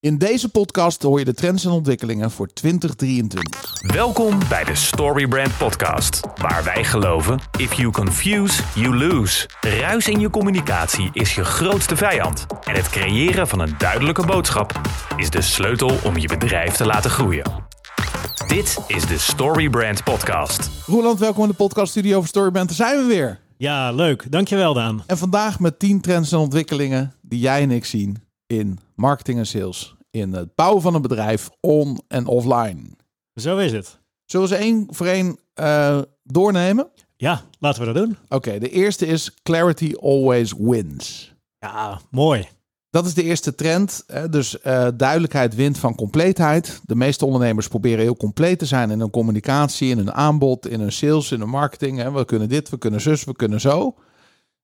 In deze podcast hoor je de trends en ontwikkelingen voor 2023. Welkom bij de Storybrand Podcast, waar wij geloven: if you confuse, you lose. Ruis in je communicatie is je grootste vijand. En het creëren van een duidelijke boodschap is de sleutel om je bedrijf te laten groeien. Dit is de Storybrand Podcast. Roland, welkom in de podcaststudio over Storybrand. Daar zijn we weer. Ja, leuk. Dankjewel, Daan. En vandaag met 10 trends en ontwikkelingen die jij en ik zien in marketing en sales. In het bouwen van een bedrijf on- en offline. Zo is het. Zullen we ze één voor één eh, doornemen? Ja, laten we dat doen. Oké, de eerste is clarity always wins. Ja, mooi. Dat is de eerste trend. Dus eh, duidelijkheid wint van compleetheid. De meeste ondernemers proberen heel compleet te zijn in hun communicatie, in hun aanbod, in hun sales, in hun marketing. Hè? We kunnen dit, we kunnen zus, we kunnen zo.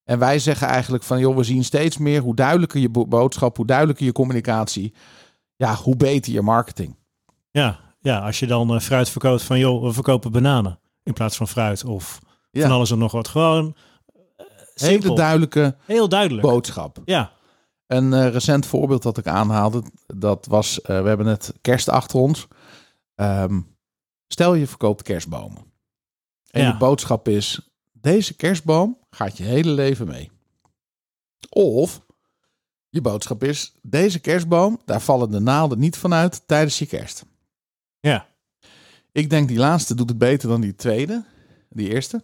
En wij zeggen eigenlijk van, joh, we zien steeds meer hoe duidelijker je bo- boodschap, hoe duidelijker je communicatie, ja, hoe beter je marketing. Ja, ja als je dan eh, fruit verkoopt van, joh, we verkopen bananen in plaats van fruit of Ja. van alles en nog wat. Gewoon eh, Hele duidelijke Heel duidelijk. boodschap. Ja, Een eh, recent voorbeeld dat ik aanhaalde, dat was, we hebben net kerst achter ons. Ehm, stel je verkoopt kerstbomen. En Ja. je boodschap is, deze kerstboom gaat je hele leven mee. Of je boodschap is, deze kerstboom, daar vallen de naalden niet vanuit tijdens je kerst. ja, Ik denk die laatste doet het beter dan die tweede, die eerste.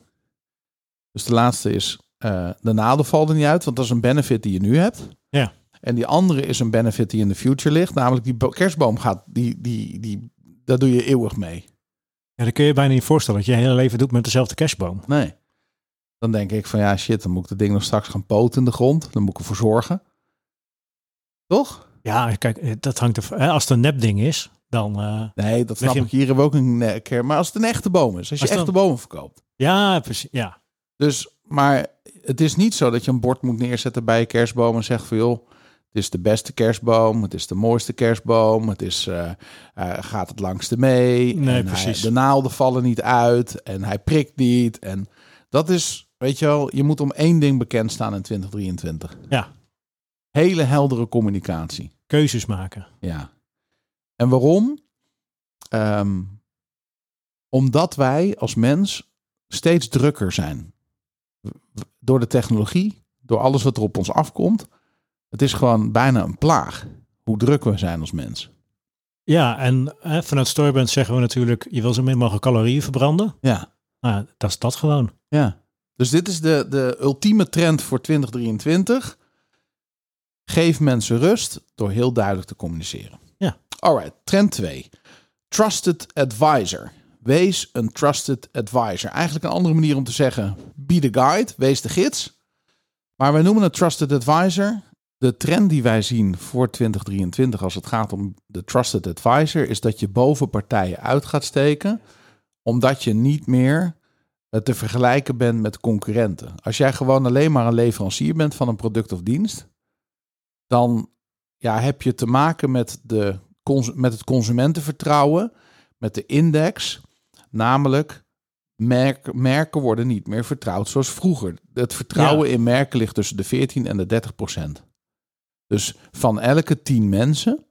Dus de laatste is, eh, de naalden vallen niet uit, want dat is een benefit die je nu hebt. Ja. En die andere is een benefit die in de future ligt, namelijk die bo- kerstboom gaat, die, die, die, daar doe je eeuwig mee. ja. Dat kun je bijna niet voorstellen dat je je hele leven doet met dezelfde kerstboom. Nee. Dan denk ik van ja, shit, dan moet ik dat ding nog straks gaan poten in de grond. Dan moet ik ervoor zorgen. Toch? Ja, kijk, eh, dat hangt er. Als het een nepding is, dan. eh, Nee, dat snap je- ik. Hier hebben we ook een keer. Maar als het een echte boom is, als je dan- echte bomen verkoopt. ja, precies. Ja, Dus, maar het is niet zo dat je een bord moet neerzetten bij je kerstboom en zegt van joh, het is de beste kerstboom, het is de mooiste kerstboom, het is, eh, gaat het langste mee. Nee, hij- precies. de naalden vallen niet uit en hij prikt niet. En dat is, weet je wel, je moet om één ding bekend staan in 2023. ja. Hele heldere communicatie. Keuzes maken. Ja. En waarom? Ehm, omdat wij als mens steeds drukker zijn. Door de technologie, door alles wat er op ons afkomt. Het is gewoon bijna een plaag hoe druk we zijn als mens. Ja, en eh, vanuit Storybrand zeggen we natuurlijk: je wil zo min mogelijk calorieën verbranden. Ja, Nou, dat is dat gewoon. ja. Dus dit is de, de ultieme trend voor 2023. Geef mensen rust door heel duidelijk te communiceren. Ja. Alright, trend 2. Trusted advisor. Wees een trusted advisor. Eigenlijk een andere manier om te zeggen: be the guide, wees de gids. Maar wij noemen het trusted advisor. De trend die wij zien voor 2023 als het gaat om de trusted advisor is dat je boven partijen uit gaat steken, omdat je niet meer te vergelijken bent met concurrenten. Als jij gewoon alleen maar een leverancier bent van een product of dienst, dan ja, heb je te maken met, de, met het consumentenvertrouwen, met de index, namelijk merk, merken worden niet meer vertrouwd zoals vroeger. Het vertrouwen in merken ligt tussen de 14 en de 30 procent. Dus van elke 10 mensen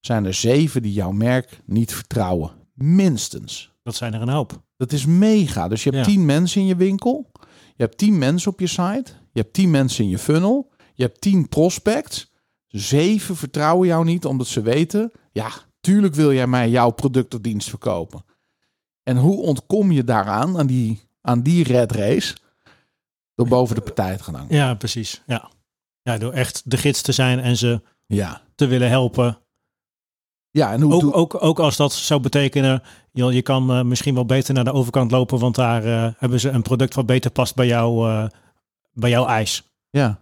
zijn er zeven die jouw merk niet vertrouwen. Minstens. Dat zijn er een hoop. Dat is mega. Dus je hebt Ja. 10 mensen in je winkel. Je hebt 10 mensen op je site. Je hebt 10 mensen in je funnel. Je hebt 10 prospects. Zeven vertrouwen jou niet omdat ze weten... Ja, tuurlijk wil jij mij jouw product of dienst verkopen. En hoe ontkom je daaraan, aan die, aan die red race? Door boven de partij te gaan hangen. Ja, precies. Ja. ja, door echt de gids te zijn en ze Ja. te willen helpen. Ja, en hoe Ook, ook, ook als dat zou betekenen, je, je kan eh, misschien wel beter naar de overkant lopen, want daar eh, hebben ze een product wat beter past bij, jou, eh, bij jouw eis. Ja.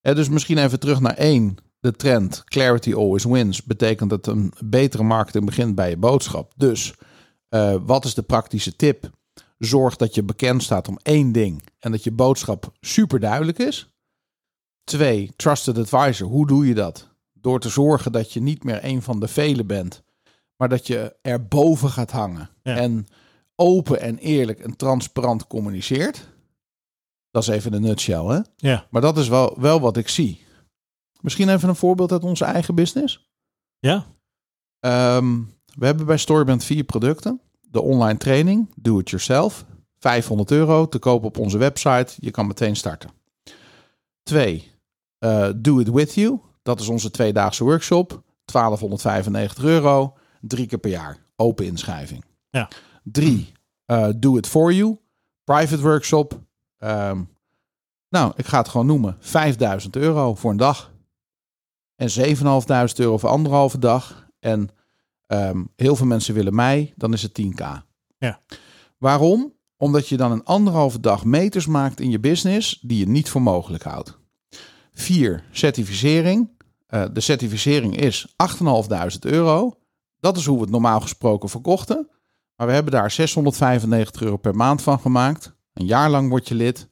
ja. Dus misschien even terug naar één. De trend clarity always wins betekent dat een betere marketing begint bij je boodschap. Dus wat is de praktische tip? Zorg dat je bekend staat om één ding en dat je boodschap super duidelijk is. Twee, trusted advisor. Hoe doe je dat? Door te zorgen dat je niet meer een van de velen bent, maar dat je erboven gaat hangen. Ja. En open en eerlijk en transparant communiceert. Dat is even de nutshell, hè? Ja, Maar dat is wel, wel wat ik zie. Misschien even een voorbeeld uit onze eigen business. Ja? Ehm, we hebben bij Storyband vier producten. De online training, Do It Yourself. 500 euro te kopen op onze website. Je kan meteen starten. Twee, eh, Do It With You. Dat is onze tweedaagse workshop. 1295 euro. Drie keer per jaar. Open inschrijving. Ja. Drie, eh, Do It For You. Private workshop. Ehm, nou, ik ga het gewoon noemen. 5000 euro voor een dag. En 7500 euro voor anderhalve dag. En ehm, heel veel mensen willen mij. Dan is het 10k. Ja. Waarom? Omdat je dan een anderhalve dag meters maakt in je business die je niet voor mogelijk houdt. Vier, certificering. Eh, de certificering is 8.500 euro. Dat is hoe we het normaal gesproken verkochten. Maar we hebben daar 695 euro per maand van gemaakt. Een jaar lang word je lid.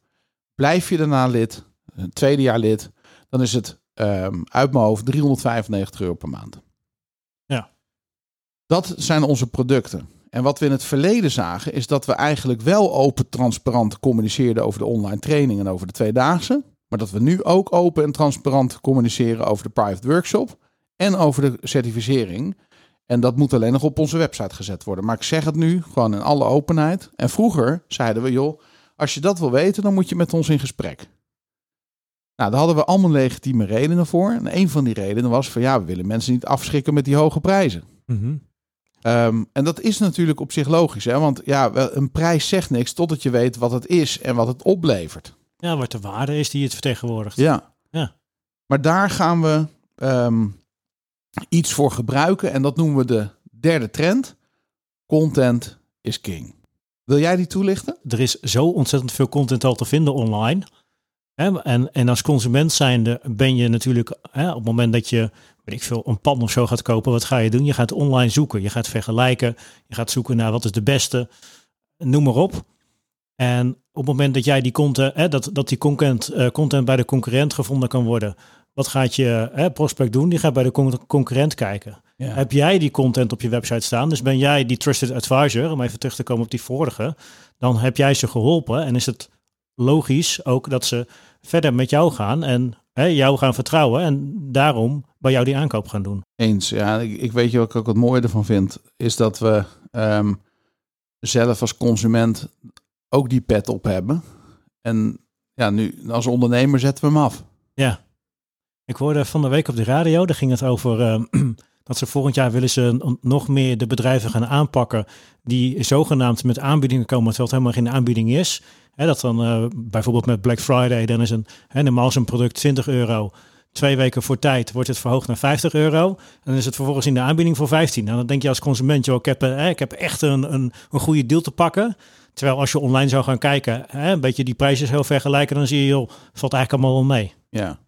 Blijf je daarna lid, een tweede jaar lid, dan is het ehm, uit mijn hoofd 395 euro per maand. Ja. Dat zijn onze producten. En wat we in het verleden zagen, is dat we eigenlijk wel open, transparant communiceerden over de online training en over de tweedaagse. Maar dat we nu ook open en transparant communiceren over de private workshop en over de certificering. En dat moet alleen nog op onze website gezet worden. Maar ik zeg het nu gewoon in alle openheid. En vroeger zeiden we, joh, als je dat wil weten, dan moet je met ons in gesprek. Nou, daar hadden we allemaal legitieme redenen voor. En een van die redenen was van ja, we willen mensen niet afschrikken met die hoge prijzen. Mhm. Ehm, en dat is natuurlijk op zich logisch, hè? want ja, een prijs zegt niks totdat je weet wat het is en wat het oplevert. Ja, wat de waarde is die het vertegenwoordigt. Ja. Ja. Maar daar gaan we ehm, iets voor gebruiken en dat noemen we de derde trend. Content is king. Wil jij die toelichten? Er is zo ontzettend veel content al te vinden online. En, en als consument zijnde ben je natuurlijk hè, op het moment dat je weet ik veel, een pan of zo gaat kopen, wat ga je doen? Je gaat online zoeken, je gaat vergelijken, je gaat zoeken naar wat is de beste, noem maar op. En op het moment dat jij die content, hè, dat, dat die content, eh, content bij de concurrent gevonden kan worden, wat gaat je hè, prospect doen? Die gaat bij de con- concurrent kijken. Ja. Heb jij die content op je website staan? Dus ben jij die trusted advisor, om even terug te komen op die vorige, dan heb jij ze geholpen en is het logisch ook dat ze verder met jou gaan en hè, jou gaan vertrouwen en daarom bij jou die aankoop gaan doen. Eens, ja. Ik, ik weet je wat ik ook het mooie ervan vind, is dat we ehm, zelf als consument ook die pet op hebben. En ja, nu als ondernemer zetten we hem af. Ja. Ik hoorde van de week op de radio, daar ging het over eh, dat ze volgend jaar willen ze nog meer de bedrijven gaan aanpakken die zogenaamd met aanbiedingen komen, terwijl het helemaal geen aanbieding is. Hè, dat dan eh, bijvoorbeeld met Black Friday, dan is een, hè, normaal is een product 20 euro. Twee weken voor tijd wordt het verhoogd naar 50 euro. En dan is het vervolgens in de aanbieding voor 15. En dan denk je als consument, joh, ik heb, eh, ik heb echt een, een, een goede deal te pakken. Terwijl als je online zou gaan kijken, hè, een beetje die prijzen heel vergelijken, dan zie je, joh, valt eigenlijk allemaal wel mee. Ja.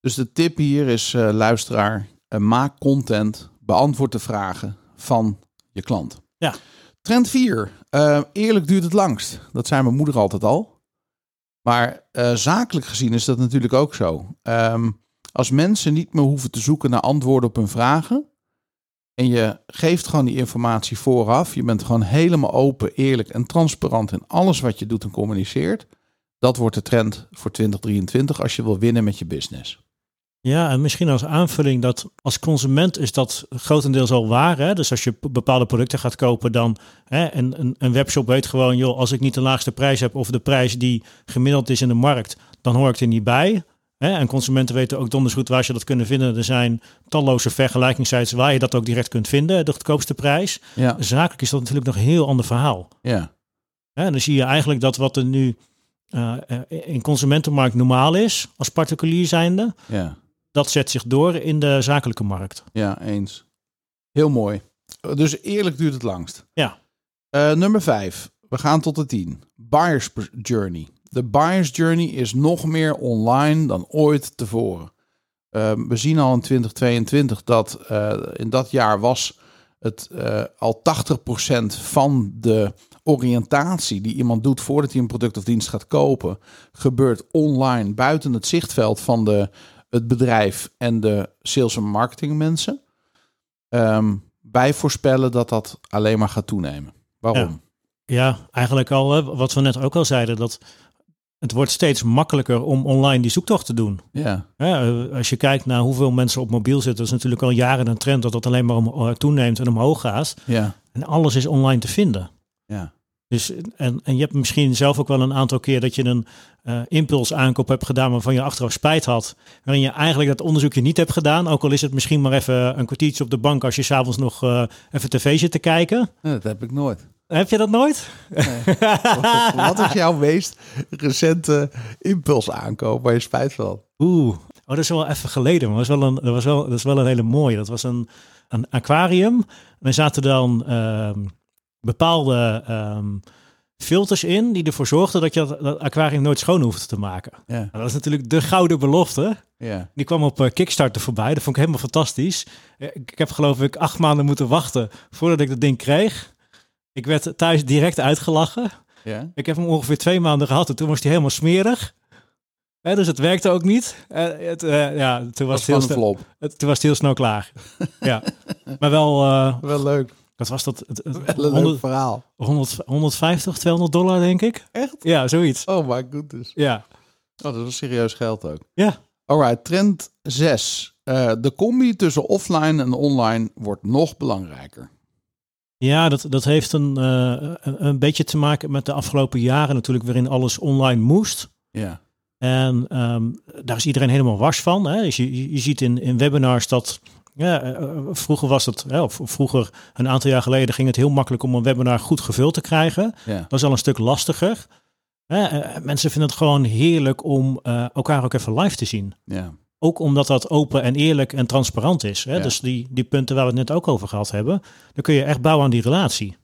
Dus de tip hier is, eh, luisteraar, eh, maak content, beantwoord de vragen van je klant. Ja. Trend 4. eerlijk duurt het langst. Dat zei mijn moeder altijd al. Maar eh, zakelijk gezien is dat natuurlijk ook zo. Ehm, als mensen niet meer hoeven te zoeken naar antwoorden op hun vragen. En je geeft gewoon die informatie vooraf. Je bent gewoon helemaal open, eerlijk en transparant in alles wat je doet en communiceert. Dat wordt de trend voor 2023 als je wil winnen met je business. Ja, en misschien als aanvulling dat als consument is dat grotendeels al waar. Hè? Dus als je bepaalde producten gaat kopen, dan hè, een, een, een webshop weet gewoon, joh, als ik niet de laagste prijs heb of de prijs die gemiddeld is in de markt, dan hoor ik er niet bij. Hè? En consumenten weten ook donders goed waar ze dat kunnen vinden. Er zijn talloze vergelijkingssites waar je dat ook direct kunt vinden, de goedkoopste prijs. Ja, Zakelijk is dat natuurlijk nog een heel ander verhaal. ja, Hè? En dan zie je eigenlijk dat wat er nu eh, eh, in consumentenmarkt normaal is, als particulier zijnde, ja, dat zet zich door in de zakelijke markt. ja, eens. Heel mooi. Dus eerlijk duurt het langst. Ja. Eh, nummer 5. We gaan tot de 10. Buyer's Journey. De Buyer's Journey is nog meer online dan ooit tevoren. Eh, we zien al in 2022 dat eh, in dat jaar was het eh, al 80% van de oriëntatie die iemand doet voordat hij een product of dienst gaat kopen, gebeurt online buiten het zichtveld van de, het bedrijf en de sales en marketing mensen. Ehm, wij voorspellen dat dat alleen maar gaat toenemen. Waarom? Ja, eigenlijk al, wat we net ook al zeiden, dat het wordt steeds makkelijker om online die zoektocht te doen. Ja, eh, als je kijkt naar hoeveel mensen op mobiel zitten, is natuurlijk al jaren een trend dat dat alleen maar om, eh, toeneemt en omhoog gaat. ja, En alles is online te vinden. ja. Dus, en, en je hebt misschien zelf ook wel een aantal keer dat je een eh impuls aankoop hebt gedaan waarvan je achteraf spijt had. Waarin je eigenlijk dat onderzoekje niet hebt gedaan. Ook al is het misschien maar even een kwartiertje op de bank als je s'avonds nog eh, even tv zit te kijken. Dat heb ik nooit. Heb je dat nooit? Wat is jouw meest recente impuls aankoop waar je spijt van? Oeh, oh, dat is wel even geleden. Maar dat, was wel een, dat, was wel, dat is wel een hele mooie. Dat was een, een aquarium. Er zaten dan ehm, bepaalde ehm, filters in die ervoor zorgden dat je dat, aquarium nooit schoon hoefde te maken. Ja, Nou, dat is natuurlijk de gouden belofte. ja. Die kwam op eh, Kickstarter voorbij. Dat vond ik helemaal fantastisch. Eh, Ik ik heb geloof ik acht maanden moeten wachten voordat ik dat ding kreeg. Ik werd thuis direct uitgelachen. ja. Ik heb hem ongeveer twee maanden gehad en toen was hij helemaal smerig. Hè, dus het werkte ook niet. Eh, het, eh, ja, toen was, het heel het, toen was het heel snel klaar. ja. Maar wel, eh, Wel leuk. wat was dat? Het, het- Wel een leuk 100, verhaal. 100, 150, 200 dollar denk ik. Echt? Ja, zoiets. Oh my goodness. Ja. Oh, dat was serieus geld ook. Ja. Alright, trend 6. de combi tussen offline en online wordt nog belangrijker. Ja, dat, dat heeft een, eh, een, een beetje te maken met de afgelopen jaren natuurlijk, waarin alles online moest. Ja. En ehm, daar is iedereen helemaal wars van. Hè? Dus je, je, ziet in, in webinars dat. Ja, eh, vroeger was het, hè, of vroeger, een aantal jaar geleden, ging het heel makkelijk om een webinar goed gevuld te krijgen. Ja. Dat is al een stuk lastiger. Hè, eh, mensen vinden het gewoon heerlijk om eh, elkaar ook even live te zien. Ja. Ook omdat dat open en eerlijk en transparant is. Hè? Ja. Dus die, die punten waar we het net ook over gehad hebben, dan kun je echt bouwen aan die relatie.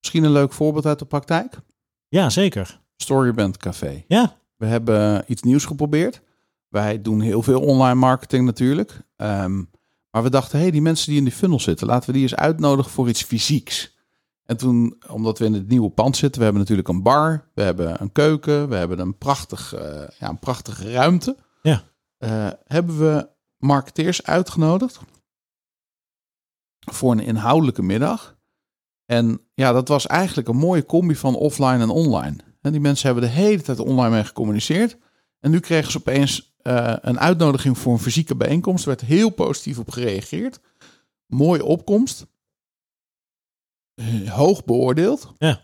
Misschien een leuk voorbeeld uit de praktijk. Ja, zeker. Storyband Café. Ja, We hebben iets nieuws geprobeerd. Wij doen heel veel online marketing natuurlijk. Ehm, maar we dachten, hey, die mensen die in die funnel zitten, laten we die eens uitnodigen voor iets fysieks. En toen, omdat we in het nieuwe pand zitten, we hebben natuurlijk een bar, we hebben een keuken, we hebben een, prachtig, eh, ja, een prachtige ruimte. Ja. Eh, hebben we marketeers uitgenodigd voor een inhoudelijke middag. En ja, dat was eigenlijk een mooie combi van offline en online. En die mensen hebben de hele tijd online mee gecommuniceerd. En nu kregen ze opeens eh, een uitnodiging voor een fysieke bijeenkomst. Er werd heel positief op gereageerd. Mooie opkomst. Eh, Hoog beoordeeld. Ja.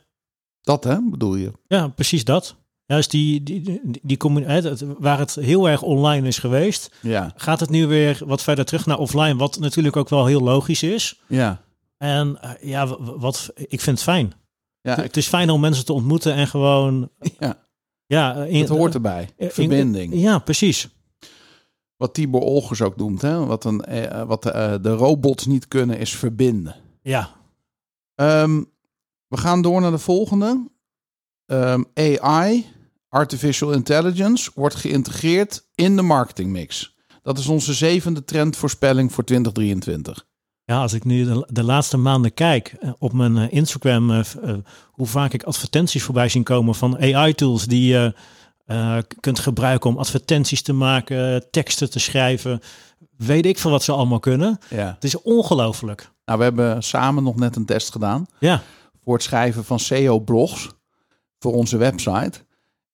Dat hè, bedoel je? ja precies dat. Juist die, die, die, waar het heel erg online is geweest, Ja, gaat het nu weer wat verder terug naar offline, wat natuurlijk ook wel heel logisch is. ja. En eh, ja, wat, ik vind het fijn. Ja, het is fijn om mensen te ontmoeten en gewoon... Ja. ja in, het hoort erbij. eh, in- Verbinding. ja, precies. Wat Tibor Olgers ook noemt. Hè? Wat, een, eh, wat de robots niet kunnen is verbinden. Ja, Ehm, we gaan door naar de volgende. Ehm, AI, Artificial Intelligence, wordt geïntegreerd in de marketingmix. Dat is onze zevende trendvoorspelling voor 2023. Ja, als ik nu de, de laatste maanden kijk eh, op mijn eh, Instagram, eh, hoe vaak ik advertenties voorbij zien komen van AI-tools die je kunt gebruiken om advertenties te maken, teksten te schrijven, weet ik veel wat ze allemaal kunnen. Ja. Het is ongelooflijk. Nou, we hebben samen nog net een test gedaan Ja, voor het schrijven van SEO-blogs voor onze website.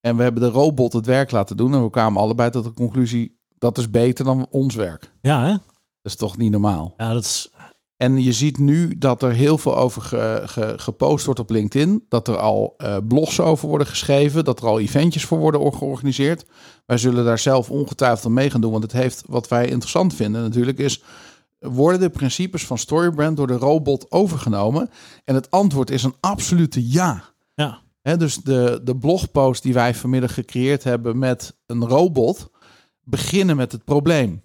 En we hebben de robot het werk laten doen. En we kwamen allebei tot de conclusie, dat is beter dan ons werk. ja, hè? Dat is toch niet normaal? Ja, dat is, En je ziet nu dat er heel veel over ge- ge- gepost wordt op LinkedIn. Dat er al eh, blogs over worden geschreven. Dat er al eventjes voor worden or- georganiseerd. Wij zullen daar zelf ongetwijfeld mee gaan doen. Want het heeft, wat wij interessant vinden natuurlijk, is... Worden de principes van Storybrand door de robot overgenomen? En het antwoord is een absolute ja. ja, Dus de, de blogpost die wij vanmiddag gecreëerd hebben met een robot... beginnen met het probleem.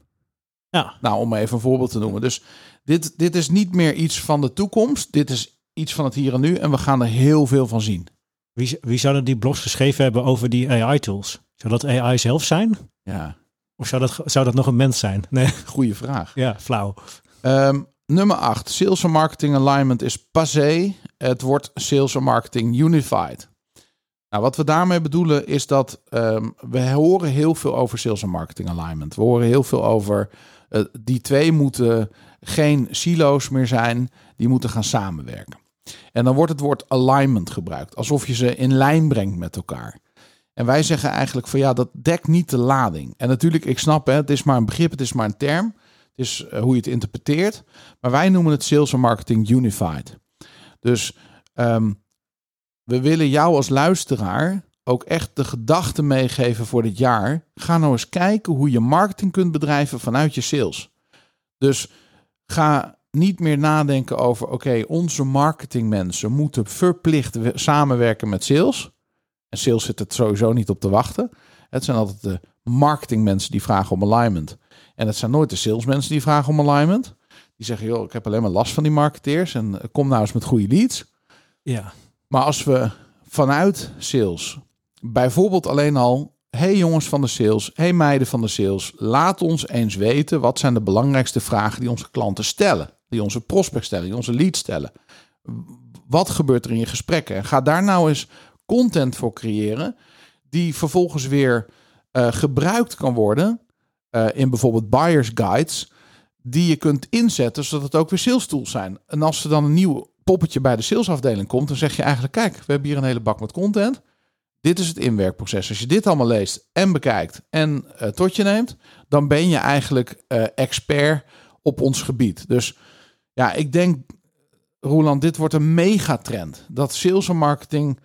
ja, Nou, om even een voorbeeld te noemen. Dus dit, dit is niet meer iets van de toekomst. Dit is iets van het hier en nu. En we gaan er heel veel van zien. wie, wie zouden die blogs geschreven hebben over die AI-tools? Zou dat AI zelf zijn? Ja, Of zou dat, zou dat nog een mens zijn? Nee, goede vraag. ja, flauw. Ehm, nummer 8. Sales en marketing alignment is passé. Het wordt sales en marketing unified. Nou, wat we daarmee bedoelen is dat ehm, we horen heel veel over sales en marketing alignment. We horen heel veel over eh, die twee moeten geen silo's meer zijn, die moeten gaan samenwerken. En dan wordt het woord alignment gebruikt, alsof je ze in lijn brengt met elkaar. En wij zeggen eigenlijk van ja, dat dekt niet de lading. En natuurlijk, ik snap hè, het is maar een begrip, het is maar een term. Het is eh, hoe je het interpreteert. Maar wij noemen het sales en marketing unified. Dus ehm, we willen jou als luisteraar ook echt de gedachten meegeven voor dit jaar. Ga nou eens kijken hoe je marketing kunt bedrijven vanuit je sales. Dus ga niet meer nadenken over, oké, onze marketingmensen moeten verplicht samenwerken met sales. En sales zit er sowieso niet op te wachten. Het zijn altijd de marketingmensen die vragen om alignment. En het zijn nooit de salesmensen die vragen om alignment. Die zeggen, joh, ik heb alleen maar last van die marketeers en kom nou eens met goede leads. Ja. Maar als we vanuit sales bijvoorbeeld alleen al hey jongens van de sales, hey meiden van de sales, laat ons eens weten wat zijn de belangrijkste vragen die onze klanten stellen, die onze prospects stellen, die onze leads stellen. Wat gebeurt er in je gesprekken? En ga daar nou eens content voor creëren, die vervolgens weer uh, gebruikt kan worden uh, in bijvoorbeeld buyers guides, die je kunt inzetten zodat het ook weer sales tools zijn. En als er dan een nieuw poppetje bij de salesafdeling komt, dan zeg je eigenlijk: kijk, we hebben hier een hele bak met content. Dit is het inwerkproces. Als je dit allemaal leest en bekijkt en uh, tot je neemt, dan ben je eigenlijk uh, expert op ons gebied. Dus ja, ik denk, Roland, dit wordt een megatrend. Dat sales en marketing,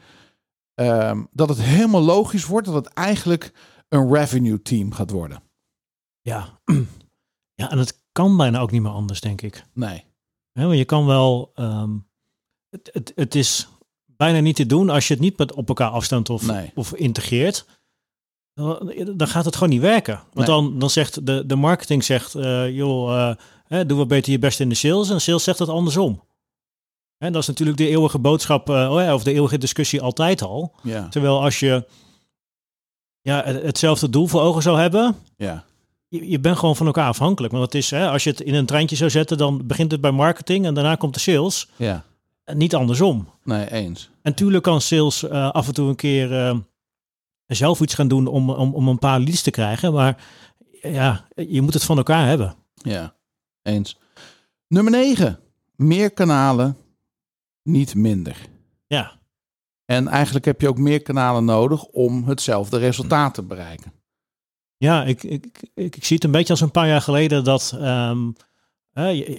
uh, dat het helemaal logisch wordt dat het eigenlijk een revenue team gaat worden. Ja, ja en het kan bijna ook niet meer anders, denk ik. Nee. Want je kan wel, um, het, het, het is bijna niet te doen als je het niet met op elkaar afstemt of, Nee. of integreert. Dan, dan gaat het gewoon niet werken. Want dan, dan zegt de, de marketing zegt, eh, joh, eh, hè, doe wat beter je best in de sales. En sales zegt het andersom. En dat is natuurlijk de eeuwige boodschap, ja, of de eeuwige discussie altijd al. Ja, Terwijl als je ja, het- hetzelfde doel voor ogen zou hebben, ja, je, je bent gewoon van elkaar afhankelijk. Want het is, hè, als je het in een treintje zou zetten, dan begint het bij marketing en daarna komt de sales. ja. En niet andersom. Nee, eens. En tuurlijk kan sales eh, af en toe een keer eh, zelf iets gaan doen om, om, om een paar leads te krijgen. Maar ja, je moet het van elkaar hebben. Ja, eens. Nummer 9. Meer kanalen, niet minder. Ja, En eigenlijk heb je ook meer kanalen nodig om hetzelfde resultaat te bereiken. Ja ik, ik, ik, ik zie het een beetje als een paar jaar geleden dat...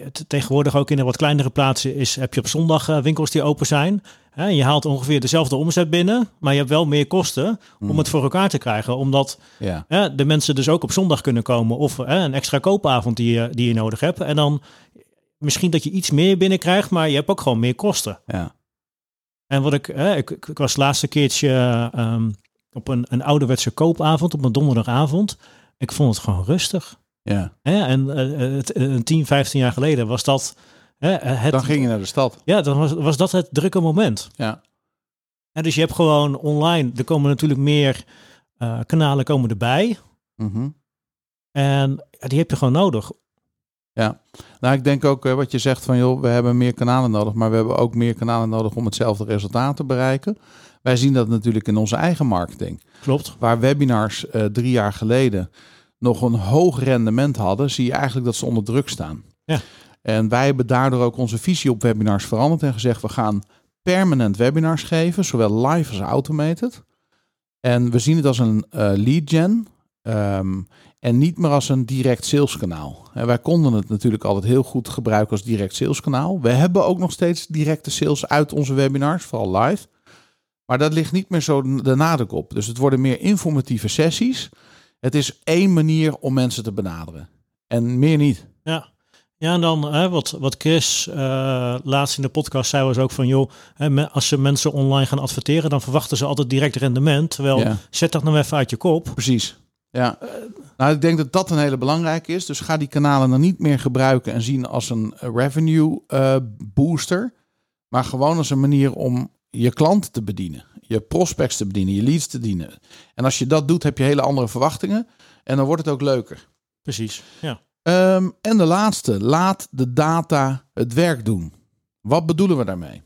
het tegenwoordig ook in de wat kleinere plaatsen is, heb je op zondag eh, winkels die open zijn. Hè, je haalt ongeveer dezelfde omzet binnen, maar je hebt wel meer kosten om het voor elkaar te krijgen. Omdat Ja, de mensen dus ook op zondag kunnen komen of een extra koopavond die je, die je nodig hebt. En dan misschien dat je iets meer binnenkrijgt, maar je hebt ook gewoon meer kosten. ja, En wat ik, ik ik was het laatste keertje ehm, op een, een ouderwetse koopavond, op een donderdagavond. Ik vond het gewoon rustig. ja. Hè? En eh, het, een 10, 15 jaar geleden was dat hè, het, Dan ging je naar de stad. ja, dan was, was dat het drukke moment. Ja, En dus je hebt gewoon online, er komen natuurlijk meer eh, kanalen komen erbij. mhm. En ja, die heb je gewoon nodig. ja. Nou, ik denk ook eh, wat je zegt van, joh, we hebben meer kanalen nodig, maar we hebben ook meer kanalen nodig om hetzelfde resultaat te bereiken. Wij zien dat natuurlijk in onze eigen marketing. Klopt. Waar webinars eh, drie jaar geleden nog een hoog rendement hadden, zie je eigenlijk dat ze onder druk staan. Ja. En wij hebben daardoor ook onze visie op webinars veranderd en gezegd, we gaan permanent webinars geven, zowel live als automated. En we zien het als een eh, lead gen ehm, en niet meer als een direct saleskanaal. En wij konden het natuurlijk altijd heel goed gebruiken als direct saleskanaal. We hebben ook nog steeds directe sales uit onze webinars, vooral live. Maar dat ligt niet meer zo de nadruk op. Dus het worden meer informatieve sessies. Het is één manier om mensen te benaderen. En meer niet. Ja. Ja, en dan hè, wat, wat Chris eh, laatst in de podcast zei was ook van, joh, hè, als ze mensen online gaan adverteren, dan verwachten ze altijd direct rendement. Terwijl, Ja. zet dat nou even uit je kop. Precies. Ja. Nou, ik denk dat dat een hele belangrijke is. Dus ga die kanalen dan niet meer gebruiken en zien als een revenue eh, booster. Maar gewoon als een manier om je klanten te bedienen. Je prospects te bedienen, je leads te dienen. En als je dat doet, heb je hele andere verwachtingen. En dan wordt het ook leuker. Precies. Ja. Ehm, en de laatste, laat de data het werk doen. Wat bedoelen we daarmee?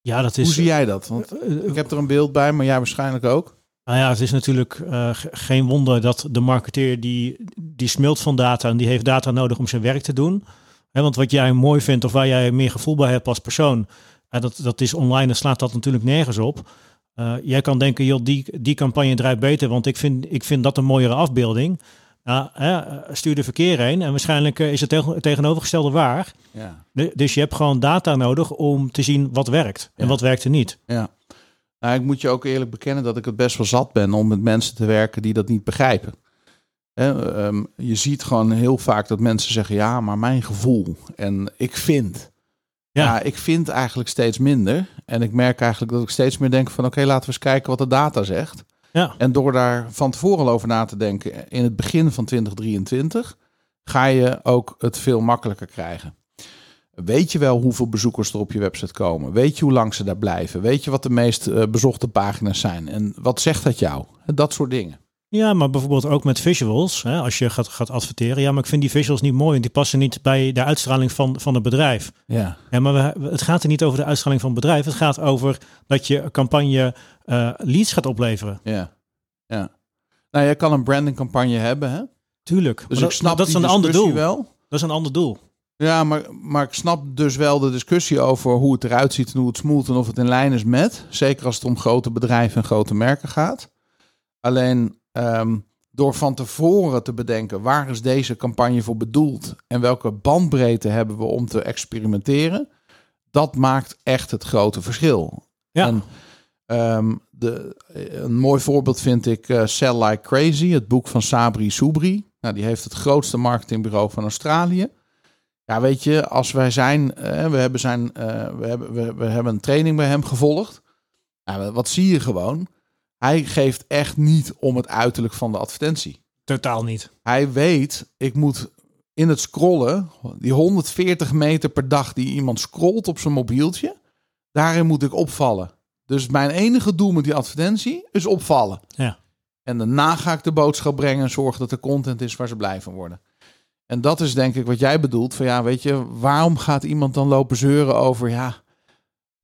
Ja, dat is. Hoe zie jij dat? Want eh, ik heb er een beeld bij, maar jij waarschijnlijk ook. Nou ja, het is natuurlijk eh, ge- geen wonder dat de marketeer die, die smelt van data en die heeft data nodig om zijn werk te doen. Hè, want wat jij mooi vindt of waar jij meer gevoel bij hebt als persoon, eh, dat, dat is online en slaat dat natuurlijk nergens op. Uh, jij kan denken, joh, die, die campagne draait beter, want ik vind, ik vind dat een mooiere afbeelding. Nou, stuur de verkeer heen en waarschijnlijk is het tegen, tegenovergestelde waar. Ja. dus je hebt gewoon data nodig om te zien wat werkt en wat werkt er niet. Ja. Nou, ik moet je ook eerlijk bekennen dat ik het best wel zat ben om met mensen te werken die dat niet begrijpen. Ehm, je ziet gewoon heel vaak dat mensen zeggen: ja, maar mijn gevoel en ik vind. Ja. ik vind eigenlijk steeds minder. En ik merk eigenlijk dat ik steeds meer denk van oké, laten we eens kijken wat de data zegt. Ja. En door daar van tevoren over na te denken in het begin van 2023, ga je ook het veel makkelijker krijgen. Weet je wel hoeveel bezoekers er op je website komen? Weet je hoe lang ze daar blijven? Weet je wat de meest eh, bezochte pagina's zijn? En wat zegt dat jou? Dat soort dingen. Ja, maar bijvoorbeeld ook met visuals. Hè, als je gaat, gaat adverteren. Ja, maar ik vind die visuals niet mooi. En die passen niet bij de uitstraling van, van het bedrijf. Ja. ja maar we, het gaat er niet over de uitstraling van het bedrijf. Het gaat over dat je campagne uh, leads gaat opleveren. Ja. ja. Nou, je kan een brandingcampagne hebben, hè? Tuurlijk. Dus ik snap dat, is een ander doel. Wel. Dat is een ander doel. Ja, maar, maar ik snap dus wel de discussie over hoe het eruit ziet en hoe het smoelt en of het in lijn is met. Zeker als het om grote bedrijven en grote merken gaat. Alleen Ehm, door van tevoren te bedenken waar is deze campagne voor bedoeld en welke bandbreedte hebben we om te experimenteren, dat maakt echt het grote verschil. Ja. En, ehm, de, een mooi voorbeeld vind ik uh, Sell Like Crazy, het boek van Sabri Soubri. Nou, die heeft het grootste marketingbureau van Australië. Ja, weet je, als wij zijn, uh, we, hebben zijn uh, we, hebben, we, we, hebben een training bij hem gevolgd. Nou, wat zie je gewoon? Hij geeft echt niet om het uiterlijk van de advertentie. Totaal niet. Hij weet, ik moet in het scrollen, die 140 meter per dag die iemand scrolt op zijn mobieltje, daarin moet ik opvallen. Dus mijn enige doel met die advertentie is opvallen. Ja. En daarna ga ik de boodschap brengen en zorgen dat er content is waar ze blij van worden. En dat is denk ik wat jij bedoelt. Van ja, weet je, waarom gaat iemand dan lopen zeuren over ja,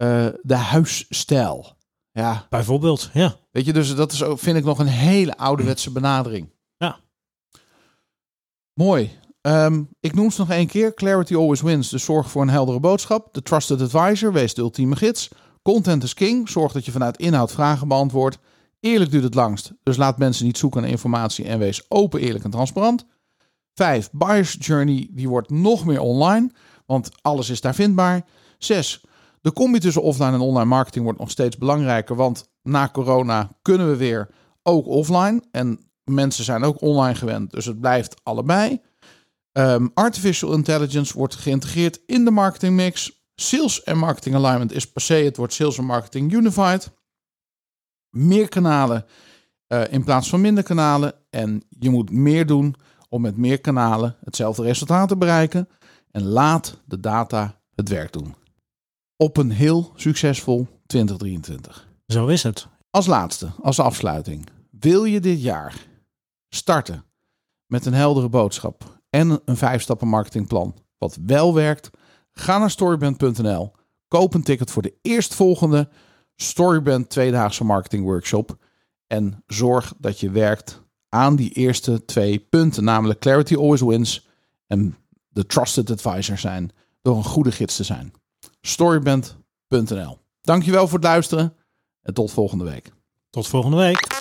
uh, de huisstijl? Ja. Bijvoorbeeld, ja. Weet je, dus dat is ook, vind ik nog een hele ouderwetse benadering. Ja. Mooi. Um, ik noem ze nog één keer. Clarity always wins. Dus zorg voor een heldere boodschap. De trusted advisor. Wees de ultieme gids. Content is king. Zorg dat je vanuit inhoud vragen beantwoordt. Eerlijk duurt het langst. Dus laat mensen niet zoeken naar informatie en wees open, eerlijk en transparant. Vijf, Buyer's Journey. Die wordt nog meer online. Want alles is daar vindbaar. Zes, de combi tussen offline en online marketing wordt nog steeds belangrijker, want na corona kunnen we weer ook offline en mensen zijn ook online gewend, dus het blijft allebei. Um, artificial intelligence wordt geïntegreerd in de marketingmix. Sales en marketing alignment is se, het wordt sales en marketing unified. Meer kanalen uh, in plaats van minder kanalen. En je moet meer doen om met meer kanalen hetzelfde resultaat te bereiken. En laat de data het werk doen op een heel succesvol 2023. Zo is het. Als laatste, als afsluiting. Wil je dit jaar starten met een heldere boodschap en een vijf-stappen marketingplan wat wel werkt? Ga naar storyband.nl, koop een ticket voor de eerstvolgende Storyband tweedaagse marketing workshop en zorg dat je werkt aan die eerste twee punten, namelijk clarity always wins en de trusted advisor zijn door een goede gids te zijn storyband.nl. Dankjewel voor het luisteren en tot volgende week. Tot volgende week.